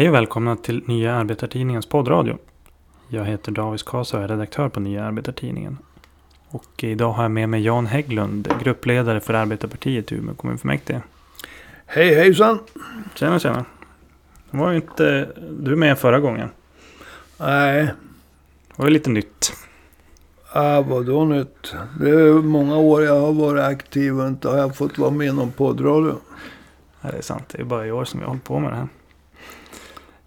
Hej och välkomna till Nya Arbetartidningens poddradio. Jag heter David Kasa och är redaktör på Nya Arbetartidningen. Och idag har jag med mig Jan Hägglund, gruppledare för Arbetarpartiet i Umeå kommunfullmäktige. Hej hejsan! Tjena tjena! Var ju inte du med förra gången. Nej, Det var ju lite nytt. ah, vadå nytt? Det är många år jag har varit aktiv och inte har jag fått vara med i någon poddradio. Ja, det är sant, det är bara i år som vi har hållit på med det här.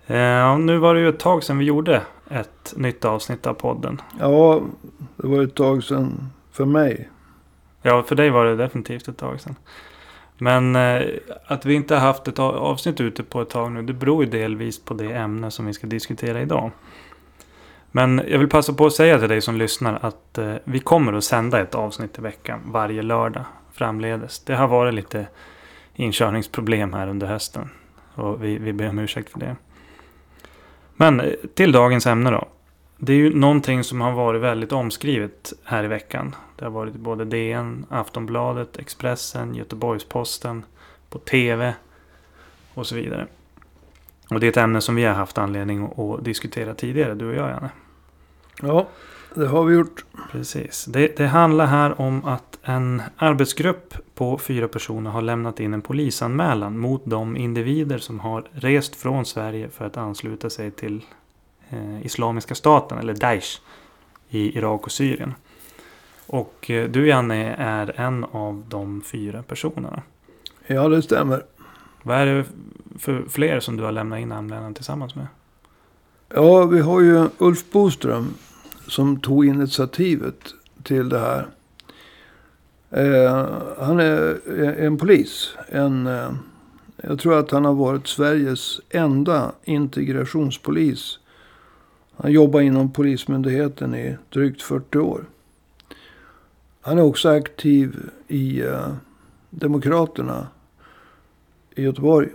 Eh, nu var det ju ett tag sedan vi gjorde ett nytt avsnitt av podden. Ja, det var ett tag sedan för mig. Ja, för dig var det definitivt ett tag sedan. Men eh, att vi inte har haft ett avsnitt ute på ett tag nu, det beror ju delvis på det ämne som vi ska diskutera idag. Men jag vill passa på att säga till dig som lyssnar att eh, vi kommer att sända ett avsnitt i veckan varje lördag framledes. Det har varit lite inkörningsproblem här under hösten. Och vi, vi ber om ursäkt för det. Men eh, till dagens ämne då. Det är ju någonting som har varit väldigt omskrivet här i veckan. Det har varit både DN, Aftonbladet, Expressen, Göteborgs-Posten, på TV och så vidare. Och det är ett ämne som vi har haft anledning att, att diskutera tidigare, du och jag Janne. Ja, det har vi gjort. Precis. Det, det handlar här om att en arbetsgrupp på fyra personer har lämnat in en polisanmälan mot de individer som har rest från Sverige för att ansluta sig till eh, Islamiska staten, eller Daesh, i Irak och Syrien. Och eh, du Janne är en av de fyra personerna. Ja, det stämmer. Vad är det för fler som du har lämnat in anmälan tillsammans med? Ja, vi har ju Ulf Boström som tog initiativet till det här. Eh, han är en polis. En, eh, jag tror att han har varit Sveriges enda integrationspolis. Han jobbar inom Polismyndigheten i drygt 40 år. Han är också aktiv i eh, Demokraterna i Göteborg.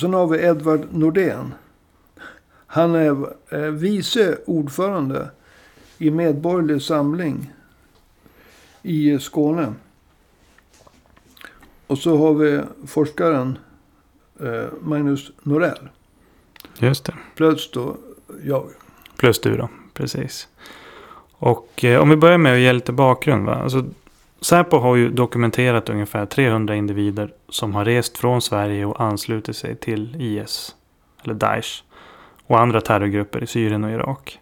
Sen har vi Edvard Nordén. Han är eh, vice ordförande i Medborgerlig Samling i Skåne. Och så har vi forskaren eh, Magnus Norell. Just det. Plus då jag. Plus du då, precis. Och eh, om vi börjar med att ge lite bakgrund. Va? Alltså, Säpo har ju dokumenterat ungefär 300 individer som har rest från Sverige och anslutit sig till IS, eller Daesh, och andra terrorgrupper i Syrien och Irak.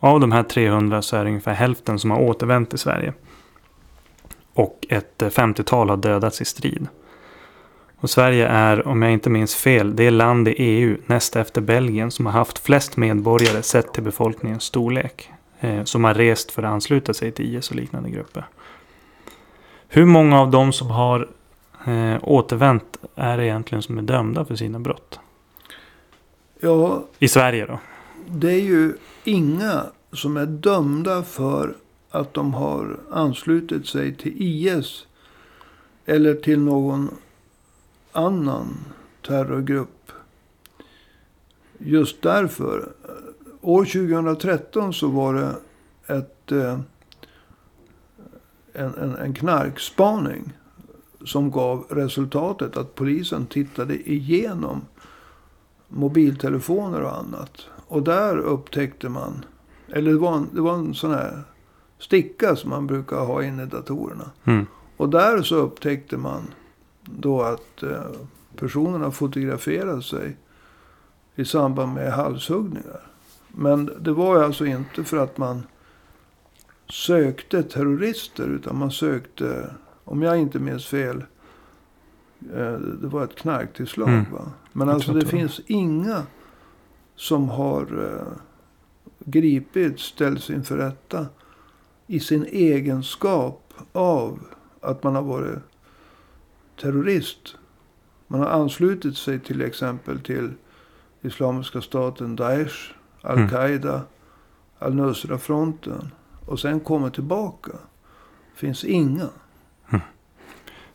Av de här 300 så är det ungefär hälften som har återvänt till Sverige. Och ett eh, 50-tal har dödats i strid. Och Sverige är, om jag inte minns fel, det land i EU näst efter Belgien som har haft flest medborgare sett till befolkningens storlek. Eh, som har rest för att ansluta sig till IS och liknande grupper. Hur många av dem som har eh, återvänt är det egentligen som är dömda för sina brott? Ja, I Sverige då? det är ju inga som är dömda för att de har anslutit sig till IS. Eller till någon annan terrorgrupp. Just därför. År 2013 så var det ett, eh, en, en, en knarkspaning. Som gav resultatet att polisen tittade igenom mobiltelefoner och annat. Och där upptäckte man, eller det var en, det var en sån här sticka som man brukar ha in i datorerna. Mm. Och där så upptäckte man då att eh, personerna fotograferade sig i samband med halshuggningar. Men det var ju alltså inte för att man sökte terrorister utan man sökte, om jag inte minns fel, eh, det var ett knarktillslag. Mm. Va? Men Jag alltså det finns inga som har eh, gripits, ställts inför rätta i sin egenskap av att man har varit terrorist. Man har anslutit sig till exempel till Islamiska staten Daesh, Mm. Al-Qaida, Al-Nusra-fronten. Och sen kommer tillbaka. finns inga.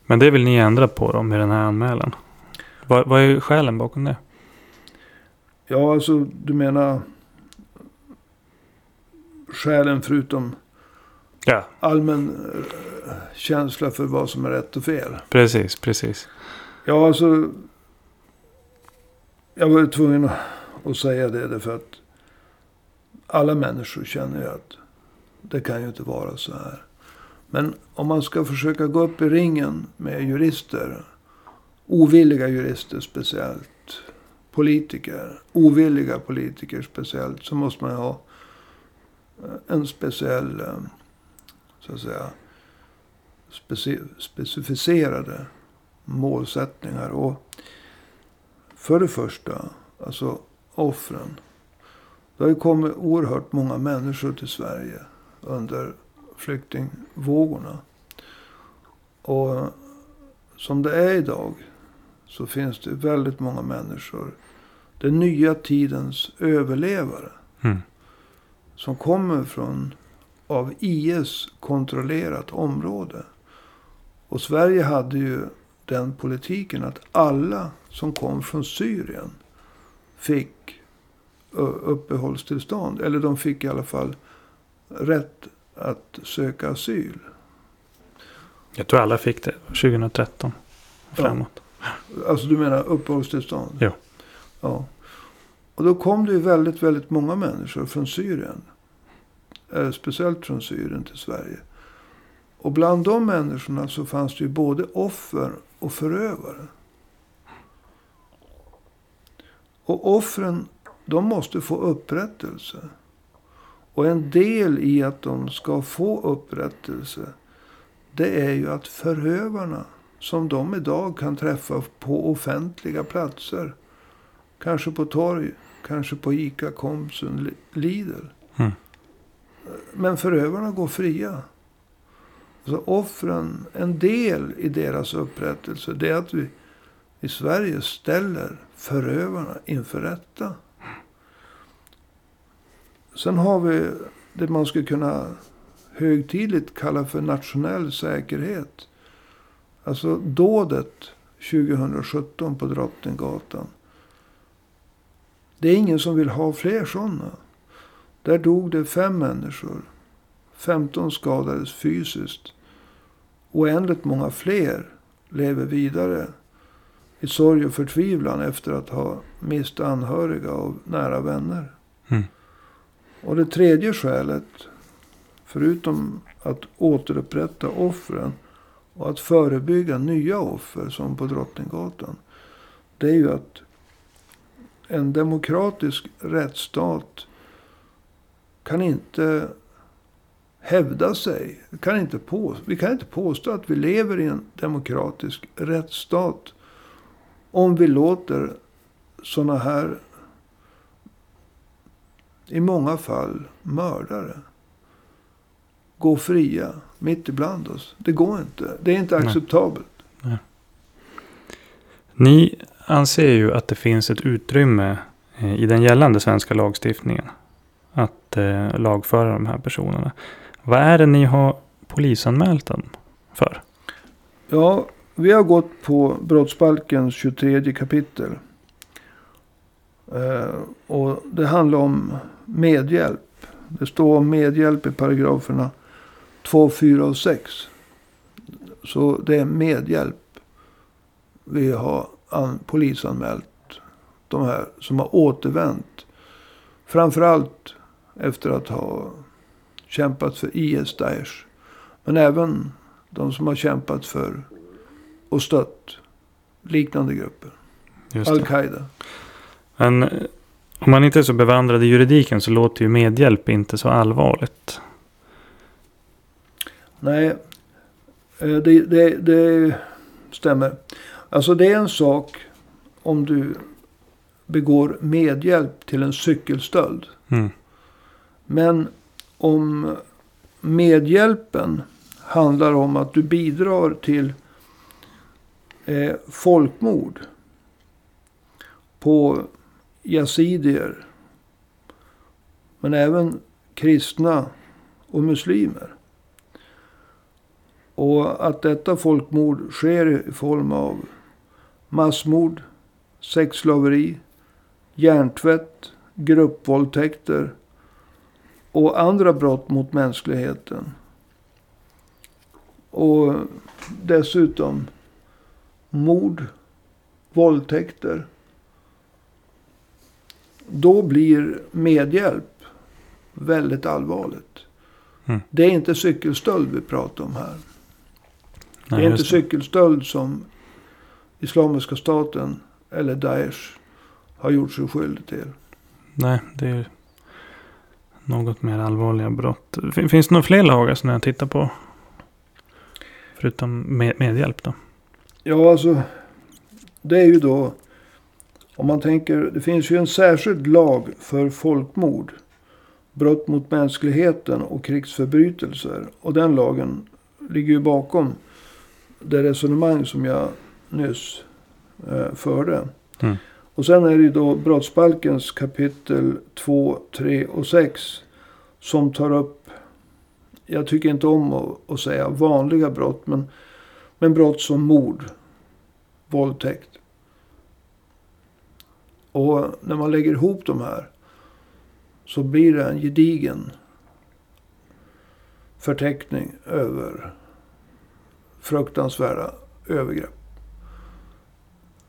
Men det vill ni ändra på då med den här anmälan? Vad, vad är skälen bakom det? Ja, alltså du menar skälen förutom Ja, allmän eh, känsla för vad som är rätt och fel. precis, precis. Ja, alltså. jag var tvungen att, att säga det därför att alla människor känner ju att det kan ju inte vara så här. Men om man ska försöka gå upp i ringen med jurister, ovilliga jurister speciellt, politiker, ovilliga politiker speciellt, så måste man ha eh, en speciell, eh, så att säga, speci specificerade målsättningar. Och för det första, alltså offren. Det har ju kommit oerhört många människor till Sverige under flyktingvågorna. Och som det är idag så finns det väldigt många människor. Den nya tidens överlevare. Mm. Som kommer från av IS kontrollerat område. Och Sverige hade ju den politiken att alla som kom från Syrien fick uppehållstillstånd. Eller de fick i alla fall rätt att söka asyl. Jag tror alla fick det 2013 framåt. Ja. Alltså du menar uppehållstillstånd? Ja. ja. Och då kom det ju väldigt, väldigt många människor från Syrien. Eh, speciellt från Syrien till Sverige. Och bland de människorna så fanns det ju både offer och förövare. Och offren, de måste få upprättelse. Och en del i att de ska få upprättelse. Det är ju att förövarna, som de idag kan träffa på offentliga platser. Kanske på torg, kanske på ICA, Konsum, Lidl. Mm. Men förövarna går fria. Så offren, en del i deras upprättelse, det är att vi i Sverige ställer förövarna inför rätta. Sen har vi det man skulle kunna högtidligt kalla för nationell säkerhet. Alltså dådet 2017 på Drottninggatan. Det är ingen som vill ha fler sådana. Där dog det fem människor. 15 skadades fysiskt. Oändligt många fler lever vidare i sorg och förtvivlan efter att ha mist anhöriga och nära vänner. Mm. Och det tredje skälet, förutom att återupprätta offren och att förebygga nya offer som på Drottninggatan. Det är ju att en demokratisk rättsstat kan inte hävda sig. Vi kan, inte påstå, vi kan inte påstå att vi lever i en demokratisk rättsstat. Om vi låter sådana här, i många fall mördare, gå fria mitt ibland oss. Det går inte. Det är inte acceptabelt. Nej. Ni anser ju att det finns ett utrymme eh, i den gällande svenska lagstiftningen. Att eh, lagföra de här personerna. Vad är det ni har polisanmält dem för? Ja, vi har gått på brottsbalkens 23 kapitel. Eh, och det handlar om medhjälp. Det står om medhjälp i paragraferna 2, 4 och 6. Så det är medhjälp vi har an, polisanmält. De här som har återvänt. Framförallt efter att ha kämpat för IS Daesh. Men även de som har kämpat för och stött liknande grupper. Al-Qaida. Men eh, om man inte är så bevandrad i juridiken så låter ju medhjälp inte så allvarligt. Nej, eh, det, det, det stämmer. Alltså det är en sak om du begår medhjälp till en cykelstöld. Mm. Men om medhjälpen handlar om att du bidrar till eh, folkmord på yazidier. Men även kristna och muslimer. Och att detta folkmord sker i form av massmord, sexslaveri, hjärntvätt, gruppvåldtäkter och andra brott mot mänskligheten. Och dessutom mord, våldtäkter då blir medhjälp väldigt allvarligt. Mm. Det är inte cykelstöld vi pratar om här. Det Nej, är inte just det. cykelstöld som Islamiska staten eller Daesh har gjort sig skyldig till. Nej, det är något mer allvarliga brott. Fin- Finns det några fler lagar som ni har tittat på? Förutom med, medhjälp då? Ja, alltså. Det är ju då. Om man tänker. Det finns ju en särskild lag för folkmord. Brott mot mänskligheten och krigsförbrytelser. Och den lagen ligger ju bakom det resonemang som jag nyss eh, förde. Mm. Och sen är det ju då brottsbalkens kapitel 2, 3 och 6. Som tar upp. Jag tycker inte om att, att säga vanliga brott. Men, men brott som mord. Våldtäkt. Och när man lägger ihop de här. Så blir det en gedigen förteckning över fruktansvärda övergrepp.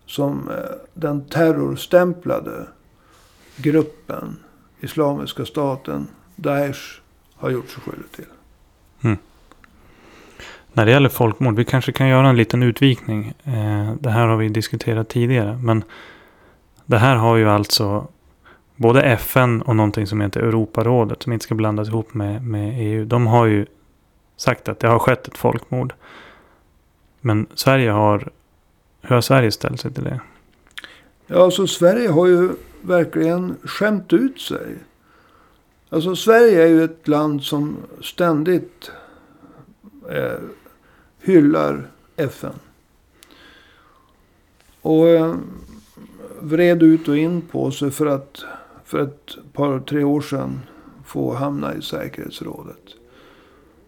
Som eh, den terrorstämplade gruppen Islamiska staten, Daesh, har gjort sig skyldig till. Mm. När det gäller folkmord, vi kanske kan göra en liten utvikning. Eh, det här har vi diskuterat tidigare. Men det här har ju alltså både FN och någonting som heter Europarådet, som inte ska blandas ihop med, med EU. De har ju sagt att det har skett ett folkmord. Men Sverige har, hur har Sverige ställt sig till det? Ja, alltså Sverige har ju verkligen skämt ut sig. Alltså Sverige är ju ett land som ständigt eh, hyllar FN. Och eh, vred ut och in på sig för att för ett par, tre år sedan få hamna i säkerhetsrådet.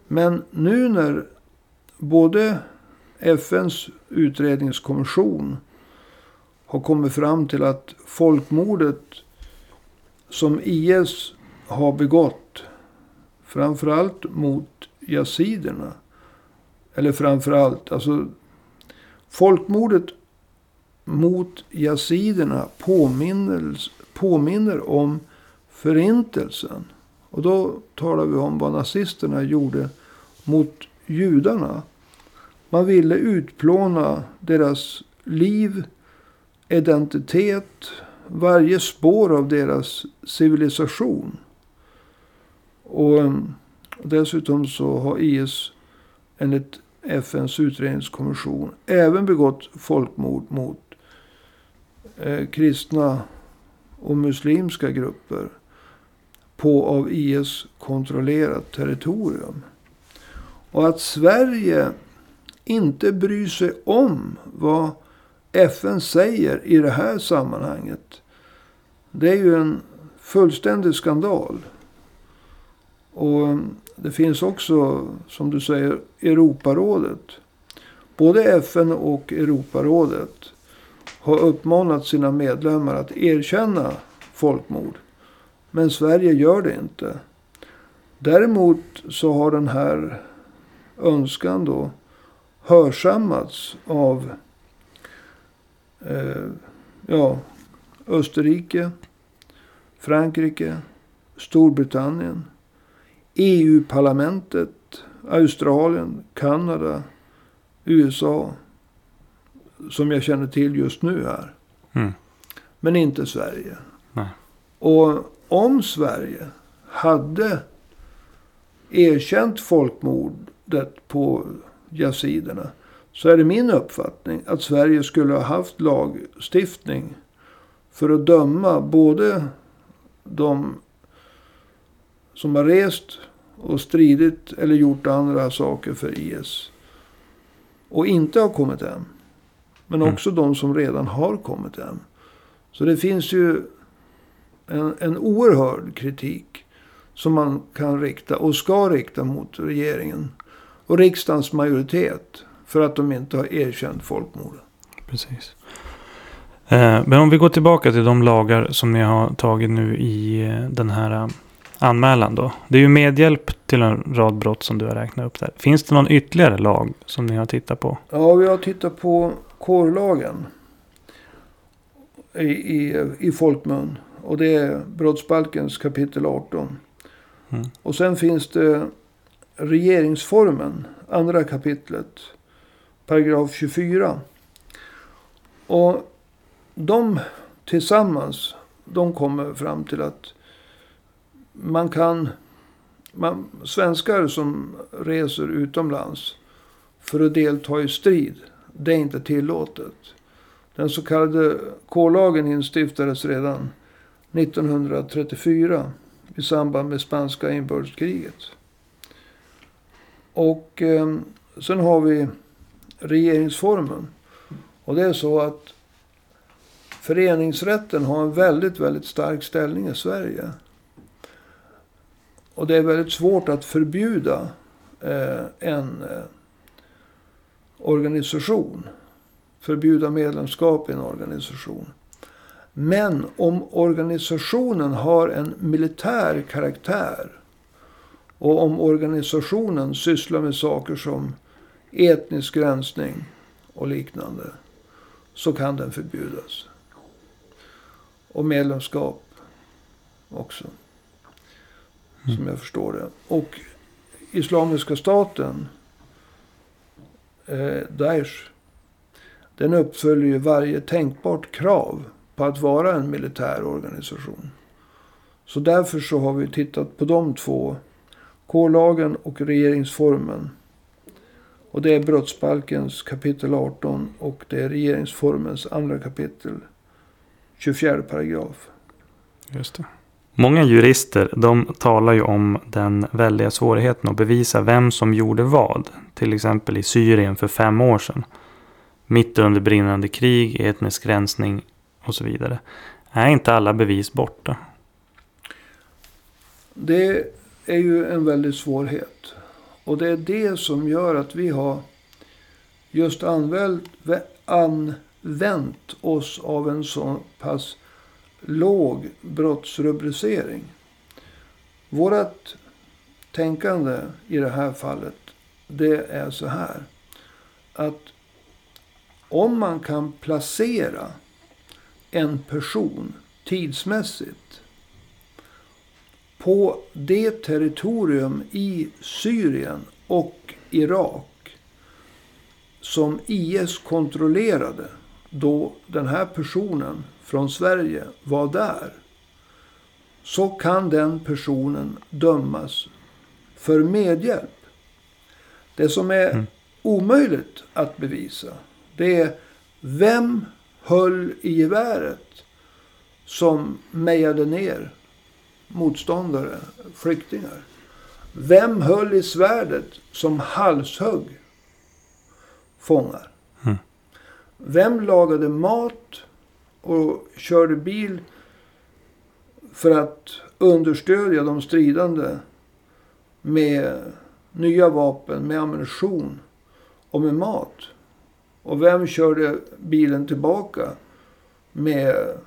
Men nu när både FNs utredningskommission har kommit fram till att folkmordet som IS har begått framförallt mot yaziderna. Eller framförallt, alltså folkmordet mot yaziderna påminner, påminner om förintelsen. Och då talar vi om vad nazisterna gjorde mot judarna. Man ville utplåna deras liv, identitet, varje spår av deras civilisation. Och eh, dessutom så har IS enligt FNs utredningskommission även begått folkmord mot eh, kristna och muslimska grupper på av IS kontrollerat territorium. Och att Sverige inte bryr sig om vad FN säger i det här sammanhanget. Det är ju en fullständig skandal. Och mm, det finns också, som du säger, Europarådet. Både FN och Europarådet har uppmanat sina medlemmar att erkänna folkmord. Men Sverige gör det inte. Däremot så har den här önskan då hörsammats av eh, ja, Österrike, Frankrike, Storbritannien, EU-parlamentet, Australien, Kanada, USA. Som jag känner till just nu här. Mm. Men inte Sverige. Nej. Och om Sverige hade erkänt folkmordet på yaziderna. Så är det min uppfattning att Sverige skulle ha haft lagstiftning för att döma både de som har rest och stridit eller gjort andra saker för IS. Och inte har kommit hem. Men Mm. också de som redan har kommit hem. Så det finns ju en, en oerhörd kritik. Som man kan rikta och ska rikta mot regeringen. Och riksdagens majoritet. För att de inte har erkänt folkmordet. Precis. Eh, men om vi går tillbaka till de lagar som ni har tagit nu i eh, den här eh, anmälan då. Det är ju medhjälp till en rad brott som du har räknat upp där. Finns det någon ytterligare lag som ni har tittat på? Ja, vi har tittat på kårlagen. I, i, i folkmun. Och det är brottsbalkens kapitel 18. Mm. Och sen finns det regeringsformen, andra kapitlet, paragraf 24. Och de tillsammans, de kommer fram till att man kan, man, svenskar som reser utomlands för att delta i strid, det är inte tillåtet. Den så kallade K-lagen instiftades redan 1934 i samband med spanska inbördeskriget. Och eh, sen har vi regeringsformen. Och det är så att föreningsrätten har en väldigt, väldigt stark ställning i Sverige. Och det är väldigt svårt att förbjuda eh, en eh, organisation. Förbjuda medlemskap i en organisation. Men om organisationen har en militär karaktär. Och om organisationen sysslar med saker som etnisk rensning och liknande. Så kan den förbjudas. Och medlemskap också. Mm. Som jag förstår det. Och Islamiska staten, eh, Daesh, den uppfyller ju varje tänkbart krav på att vara en militär organisation. Så därför så har vi tittat på de två. K-lagen och regeringsformen. Och det är brottsbalkens kapitel 18 och det är regeringsformens andra kapitel 24 paragraf. Just det. Många jurister de talar ju om den väldiga svårigheten att bevisa vem som gjorde vad. Till exempel i Syrien för fem år sedan. Mitt under brinnande krig, etnisk rensning och så vidare. Är inte alla bevis borta? Det är ju en väldig svårighet. Och det är det som gör att vi har just använt, använt oss av en så pass låg brottsrubricering. Vårat tänkande i det här fallet, det är så här. Att om man kan placera en person tidsmässigt på det territorium i Syrien och Irak som IS kontrollerade då den här personen från Sverige var där. Så kan den personen dömas för medhjälp. Det som är Mm. omöjligt att bevisa. Det är vem höll i geväret som mejade ner motståndare, flyktingar. Vem höll i svärdet som halshögg fångar? Mm. Vem lagade mat och körde bil för att understödja de stridande med nya vapen, med ammunition och med mat? Och vem körde bilen tillbaka med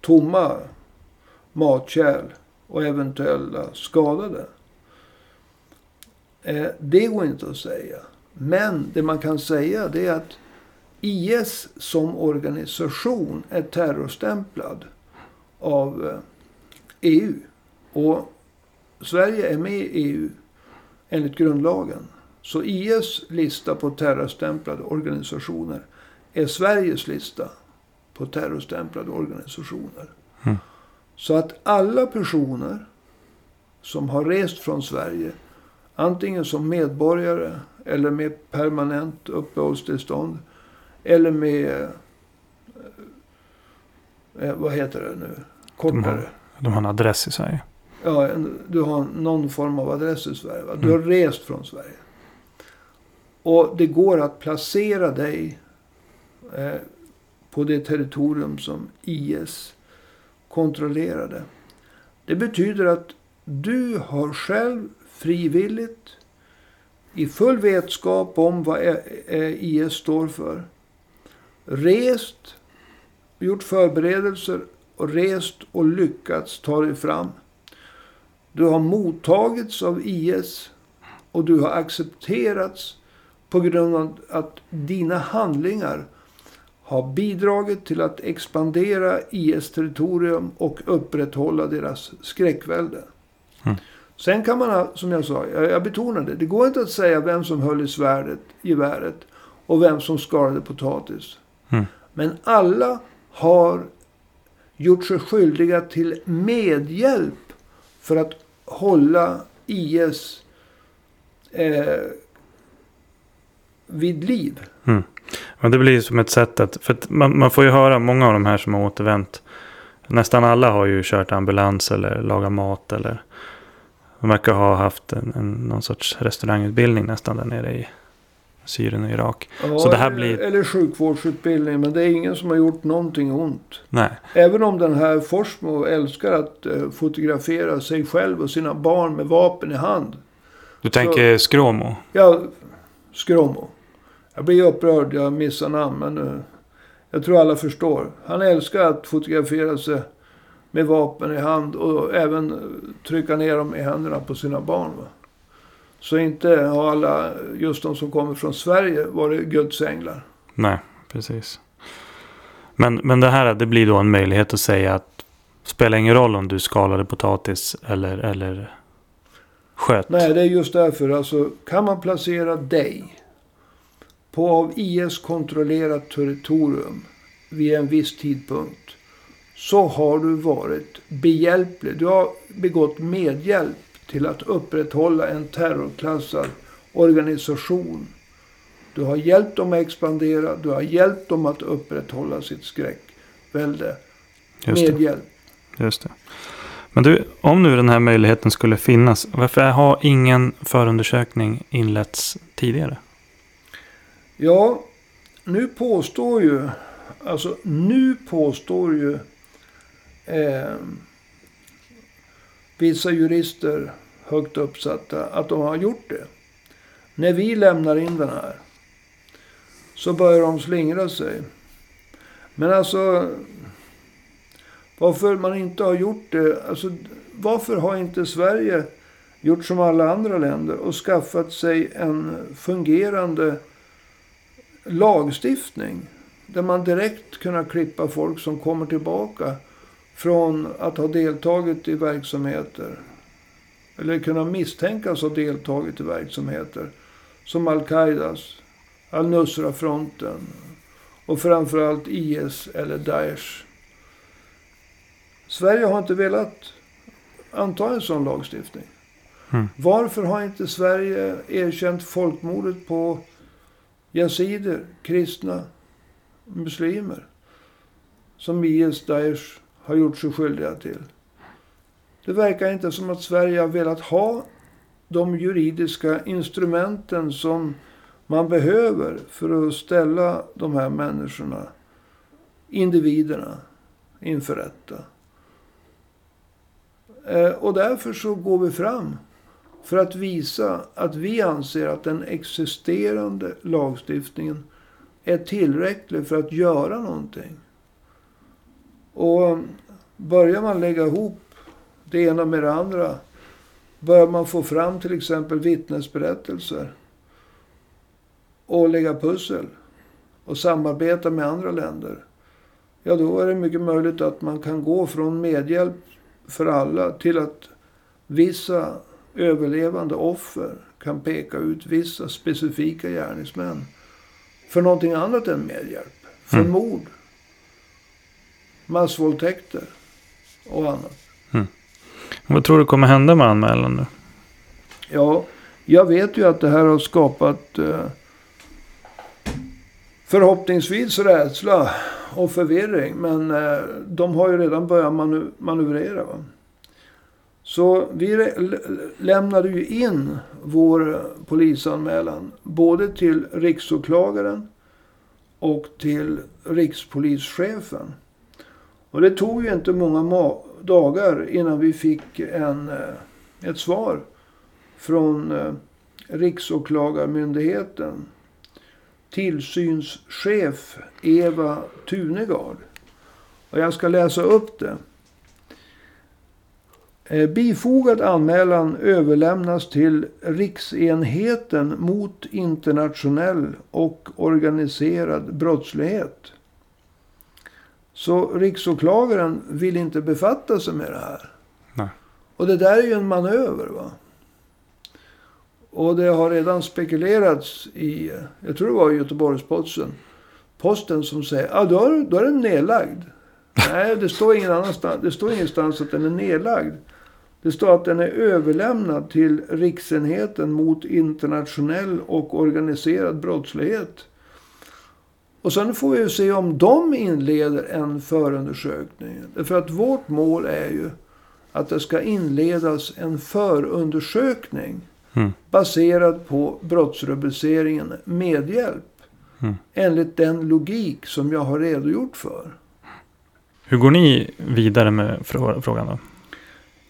tomma matkärl och eventuella skadade? Eh, det går inte att säga. Men det man kan säga det är att IS som organisation är terrorstämplad av eh, EU. Och Sverige är med i EU enligt grundlagen. Så IS lista på terrorstämplade organisationer är Sveriges lista på terrorstämplade organisationer. Mm. Så att alla personer som har rest från Sverige, antingen som medborgare eller med permanent uppehållstillstånd eller med, eh, vad heter det nu, kortare. De har en adress i Sverige. Ja, en, du har någon form av adress i Sverige. Va? Du har Mm. rest från Sverige. Och det går att placera dig eh, på det territorium som IS kontrollerade. Det betyder att du har själv frivilligt i full vetskap om vad IS står för rest, gjort förberedelser och rest och lyckats ta dig fram. Du har mottagits av IS och du har accepterats på grund av att dina handlingar har bidragit till att expandera IS territorium och upprätthålla deras skräckvälde. Mm. Sen kan man, som jag sa, jag, jag betonade, det går inte att säga vem som höll i svärdet, geväret och vem som skalade potatis. Mm. Men alla har gjort sig skyldiga till medhjälp för att hålla IS eh, vid liv. Mm. Men det blir som ett sätt att... För att man, man får ju höra många av de här som har återvänt. Nästan alla har ju kört ambulans eller lagat mat eller... De verkar ha haft en, en, någon sorts restaurangutbildning nästan där nere i Syrien och Irak. Ja, Så det här blir- Eller sjukvårdsutbildning. Men det är ingen som har gjort någonting ont. Nej. Även om den här Forsmo älskar att eh, fotografera sig själv och sina barn med vapen i hand. Du tänker Skråmo? Ja, Skromo. Jag blir upprörd, jag missar namn. Men jag tror alla förstår. Han älskar att fotografera sig med vapen i hand. Och även trycka ner dem i händerna på sina barn. Va? Så inte har alla, just de som kommer från Sverige, varit Guds änglar. Nej, precis. Men, men det här det blir då en möjlighet att säga att spelar ingen roll om du skalade potatis eller, eller sköt. Nej, det är just därför. Alltså, kan man placera dig på av IS kontrollerat territorium vid en viss tidpunkt. Så har du varit behjälplig. Du har begått medhjälp till att upprätthålla en terrorklassad organisation. Du har hjälpt dem att expandera. Du har hjälpt dem att upprätthålla sitt skräckvälde. Just det. Medhjälp. Just det. Men du, om nu den här möjligheten skulle finnas. Varför har ingen förundersökning inletts tidigare? Ja, nu påstår ju, alltså nu påstår ju eh, vissa jurister högt uppsatta att de har gjort det. När vi lämnar in den här så börjar de slingra sig. Men alltså, varför man inte har gjort det, alltså varför har inte Sverige gjort som alla andra länder och skaffat sig en fungerande lagstiftning. Där man direkt kunna klippa folk som kommer tillbaka från att ha deltagit i verksamheter. Eller kunna misstänkas ha deltagit i verksamheter. Som Al-Qaidas, Al-Nusra-fronten och framförallt IS eller Daesh. Sverige har inte velat anta en sån lagstiftning. Mm. Varför har inte Sverige erkänt folkmordet på yazider, kristna, muslimer. Som IS Daesh har gjort sig skyldiga till. Det verkar inte som att Sverige har velat ha de juridiska instrumenten som man behöver för att ställa de här människorna, individerna, inför rätta. Eh, och därför så går vi fram för att visa att vi anser att den existerande lagstiftningen är tillräcklig för att göra någonting. Och börjar man lägga ihop det ena med det andra. Börjar man få fram till exempel vittnesberättelser. Och lägga pussel. Och samarbeta med andra länder. Ja, då är det mycket möjligt att man kan gå från medhjälp för alla till att vissa överlevande offer kan peka ut vissa specifika gärningsmän för någonting annat än medhjälp. För Mm. mord, massvåldtäkter och annat. Vad tror du kommer hända med anmälan nu? Ja, jag vet ju att det här har skapat eh, förhoppningsvis rädsla och förvirring. Men eh, de har ju redan börjat manu- manövrera. Va? Så vi lämnade ju in vår polisanmälan både till riksåklagaren och till rikspolischefen. Och det tog ju inte många dagar innan vi fick en, eh, ett svar från eh, Riksåklagarmyndigheten. Tillsynschef Eva Tunegard. Och jag ska läsa upp det. Eh, Bifogad anmälan överlämnas till Riksenheten mot internationell och organiserad brottslighet. Så riksåklagaren vill inte befatta sig med det här. Nej. Och det där är ju en manöver. va. Och det har redan spekulerats i, jag tror det var Göteborgs-Posten, Posten som säger, ja ah, då, då är den nedlagd. Nej, det står ingen annanstans. Det står ingenstans att den är nedlagd. Det står att den är överlämnad till Riksenheten mot internationell och organiserad brottslighet. Och sen får vi ju se om de inleder en förundersökning. Därför att vårt mål är ju att det ska inledas en förundersökning Mm. baserad på brottsrubriceringen medhjälp. Mm. Enligt den logik som jag har redogjort för. Hur går ni vidare med frå- frågan då?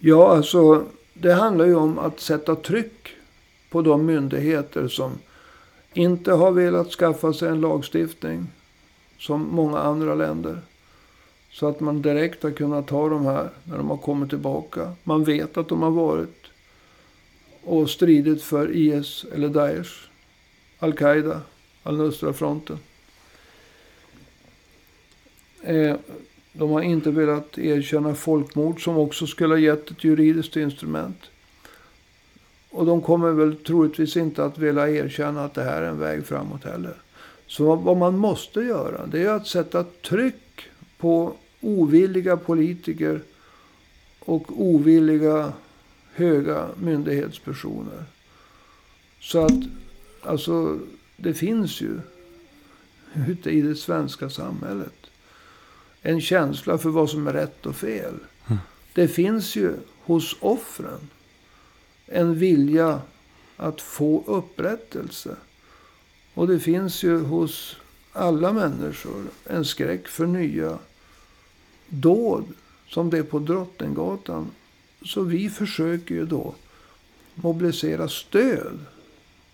Ja, alltså det handlar ju om att sätta tryck på de myndigheter som inte har velat skaffa sig en lagstiftning som många andra länder. Så att man direkt har kunnat ta de här när de har kommit tillbaka. Man vet att de har varit och stridit för IS eller Daesh, Al-Qaida, Al-Nusra-fronten. Eh, de har inte velat erkänna folkmord som också skulle ha gett ett juridiskt instrument. Och de kommer väl troligtvis inte att vilja erkänna att det här är en väg framåt heller. Så vad- man måste göra det är att sätta tryck på ovilliga politiker och ovilliga höga myndighetspersoner. Så att alltså det finns ju ute i det svenska samhället en känsla för vad som är rätt och fel. Mm. Det finns ju hos offren en vilja att få upprättelse. Och det finns ju hos alla människor en skräck för nya dåd. Som det är på Drottninggatan. Så vi försöker ju då mobilisera stöd.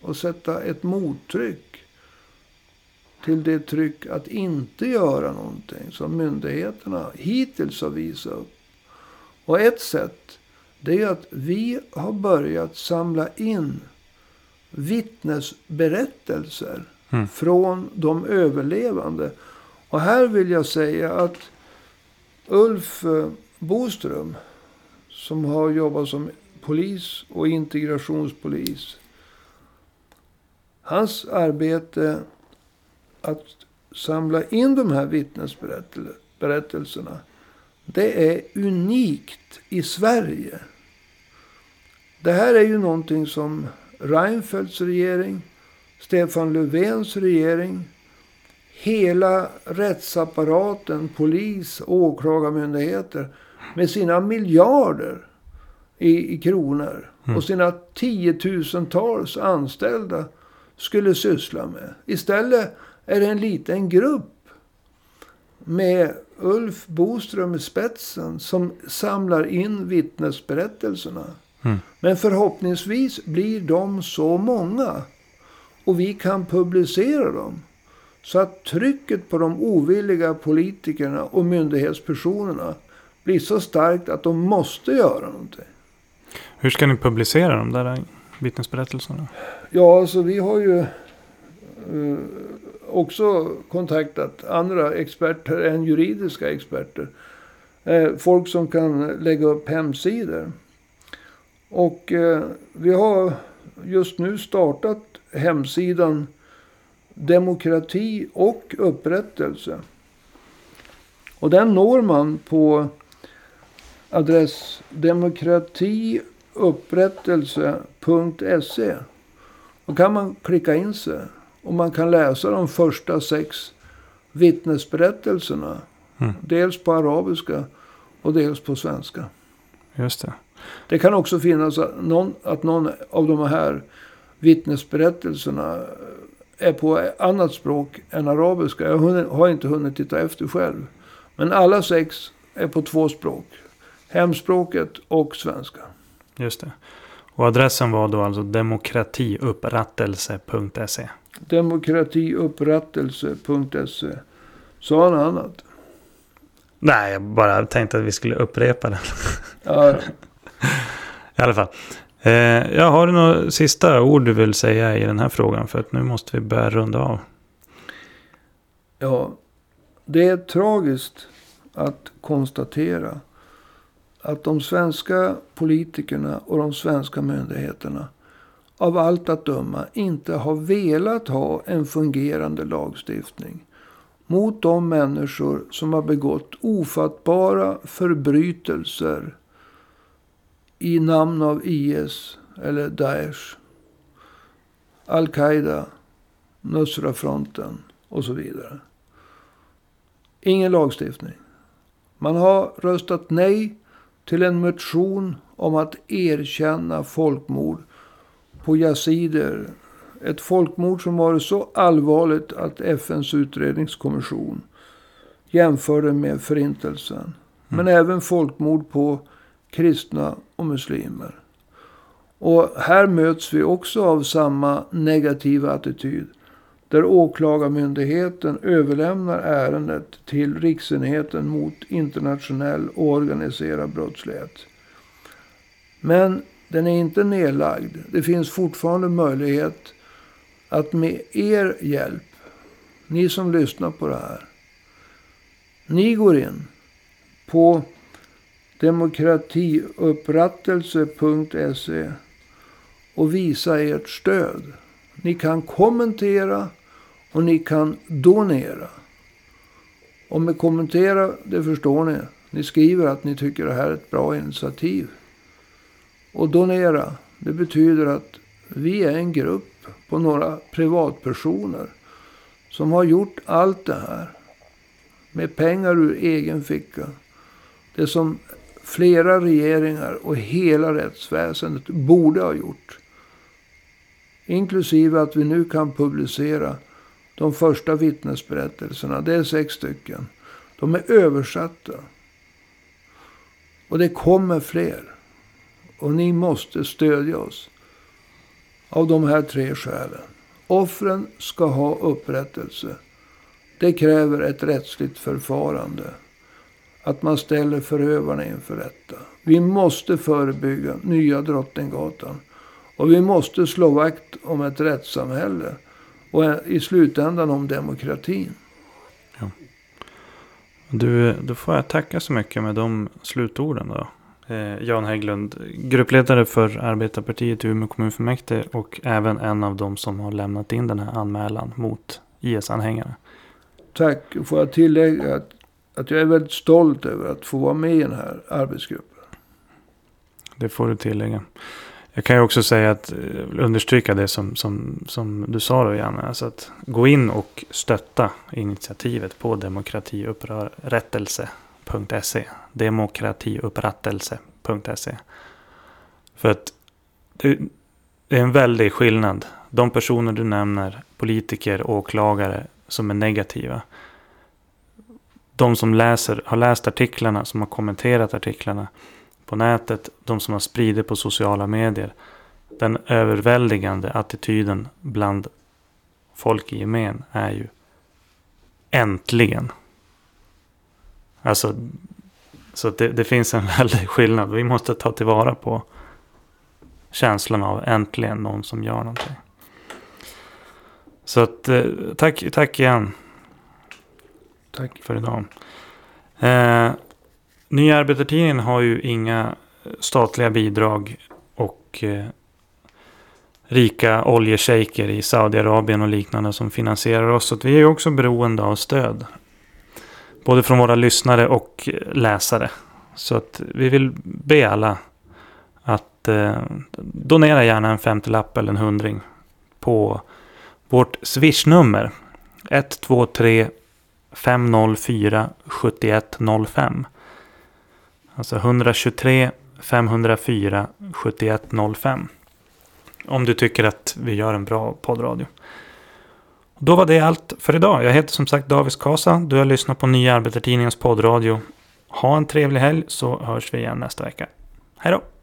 Och sätta ett mottryck till det tryck att inte göra någonting som myndigheterna hittills har visat upp. Och ett sätt det är att vi har börjat samla in vittnesberättelser Mm. från de överlevande. Och här vill jag säga att Ulf eh, Boström som har jobbat som polis och integrationspolis. Hans arbete att samla in de här vittnesberättelserna. Det är unikt i Sverige. Det här är ju någonting som Reinfeldts regering, Stefan Löfvens regering, hela rättsapparaten, polis, åklagarmyndigheter med sina miljarder i, i kronor och sina tiotusentals anställda skulle syssla med. Istället är det en liten grupp med Ulf Boström i spetsen som samlar in vittnesberättelserna. Mm. Men förhoppningsvis blir de så många och vi kan publicera dem. Så att trycket på de ovilliga politikerna och myndighetspersonerna blir så starkt att de måste göra någonting. Hur ska ni publicera de där vittnesberättelserna? Ja, alltså vi har ju eh, också kontaktat andra experter än juridiska experter. Eh, folk som kan lägga upp hemsidor. Och eh, vi har just nu startat hemsidan Demokrati och upprättelse. Och den når man på adress demokratiupprättelse.se. Då kan man klicka in sig. Och man kan läsa de första sex vittnesberättelserna. Mm. Dels på arabiska och dels på svenska. Just det. Det kan också finnas att någon, att någon av de här vittnesberättelserna är på annat språk än arabiska. Jag har inte hunnit titta efter själv. Men alla sex är på två språk. Hemspråket och svenska. Just det. Och adressen var då alltså demokratiupprättelse.se. Demokratiupprättelse.se. Sa han annat? Nej, jag bara tänkte att vi skulle upprepa den. Ja, I alla fall. Eh, ja, har du några sista ord du vill säga i den här frågan? För att nu måste vi börja runda av. ja, det är tragiskt att konstatera att de svenska politikerna och de svenska myndigheterna av allt att döma inte har velat ha en fungerande lagstiftning mot de människor som har begått ofattbara förbrytelser i namn av IS eller Daesh, Al-Qaida, Nusrafronten och så vidare. Ingen lagstiftning. Man har röstat nej till en motion om att erkänna folkmord på yazider. Ett folkmord som varit så allvarligt att FNs utredningskommission jämförde med förintelsen. Mm. Men även folkmord på kristna och muslimer. Och här möts vi också av samma negativa attityd. Där åklagarmyndigheten överlämnar ärendet till Riksenheten mot internationell och organiserad brottslighet. Men den är inte nedlagd. Det finns fortfarande möjlighet att med er hjälp, ni som lyssnar på det här. Ni går in på demokratiupprättelse.se och visa ert stöd. Ni kan kommentera och ni kan donera. Och med kommentera, det förstår ni. Ni skriver att ni tycker det här är ett bra initiativ. Och donera, det betyder att vi är en grupp på några privatpersoner som har gjort allt det här med pengar ur egen ficka. Det som flera regeringar och hela rättsväsendet borde ha gjort. Inklusive att vi nu kan publicera de första vittnesberättelserna. Det är sex stycken. De är översatta. Och det kommer fler. Och ni måste stödja oss. Av de här tre skälen. Offren ska ha upprättelse. Det kräver ett rättsligt förfarande. Att man ställer förövarna inför rätta. Vi måste förebygga nya Drottninggatan. Och vi måste slå vakt om ett rättssamhälle. Och i slutändan om demokratin. Ja. Du, då får jag tacka så mycket med de slutorden då. Eh, Jan Hägglund, gruppledare för Arbetarpartiet i Umeå kommunfullmäktige och även en av dem som har lämnat in den här anmälan mot IS-anhängarna. Tack. Får jag tillägga att, att jag är väldigt stolt över att få vara med i den här arbetsgruppen. Det får du tillägga. Jag kan ju också säga att eh, understryka det som, som, som du sa då Janne. Alltså att gå in och stötta initiativet på demokratiupprättelse.se. Demokratiupprättelse.se. För att det, det är en väldig skillnad. De personer du nämner, politiker, åklagare, som är negativa. De som läser, har läst artiklarna, som har kommenterat artiklarna på nätet, de som har spridit på sociala medier. Den överväldigande attityden bland folk i gemen är ju äntligen. Alltså, så det, det, finns en väldig skillnad. Vi måste ta tillvara på känslan av äntligen någon som gör någonting. Så att, eh, tack, tack igen. Tack. För idag. Eh, Nya Arbetartidningen har ju inga eh, statliga bidrag och eh, rika oljeshejker i Saudiarabien och liknande som finansierar oss. Så vi är ju också beroende av stöd. Både från våra lyssnare och eh, läsare. Så att vi vill be alla att eh, donera gärna en femtiolapp eller en hundring på vårt swishnummer 123 504 7105. Alltså 123 504 7105. Om du tycker att vi gör en bra poddradio. Då var det allt för idag. Jag heter som sagt Davis Kasa. Du har lyssnat på Nya Arbetartidningens poddradio. Ha en trevlig helg så hörs vi igen nästa vecka. Hej då!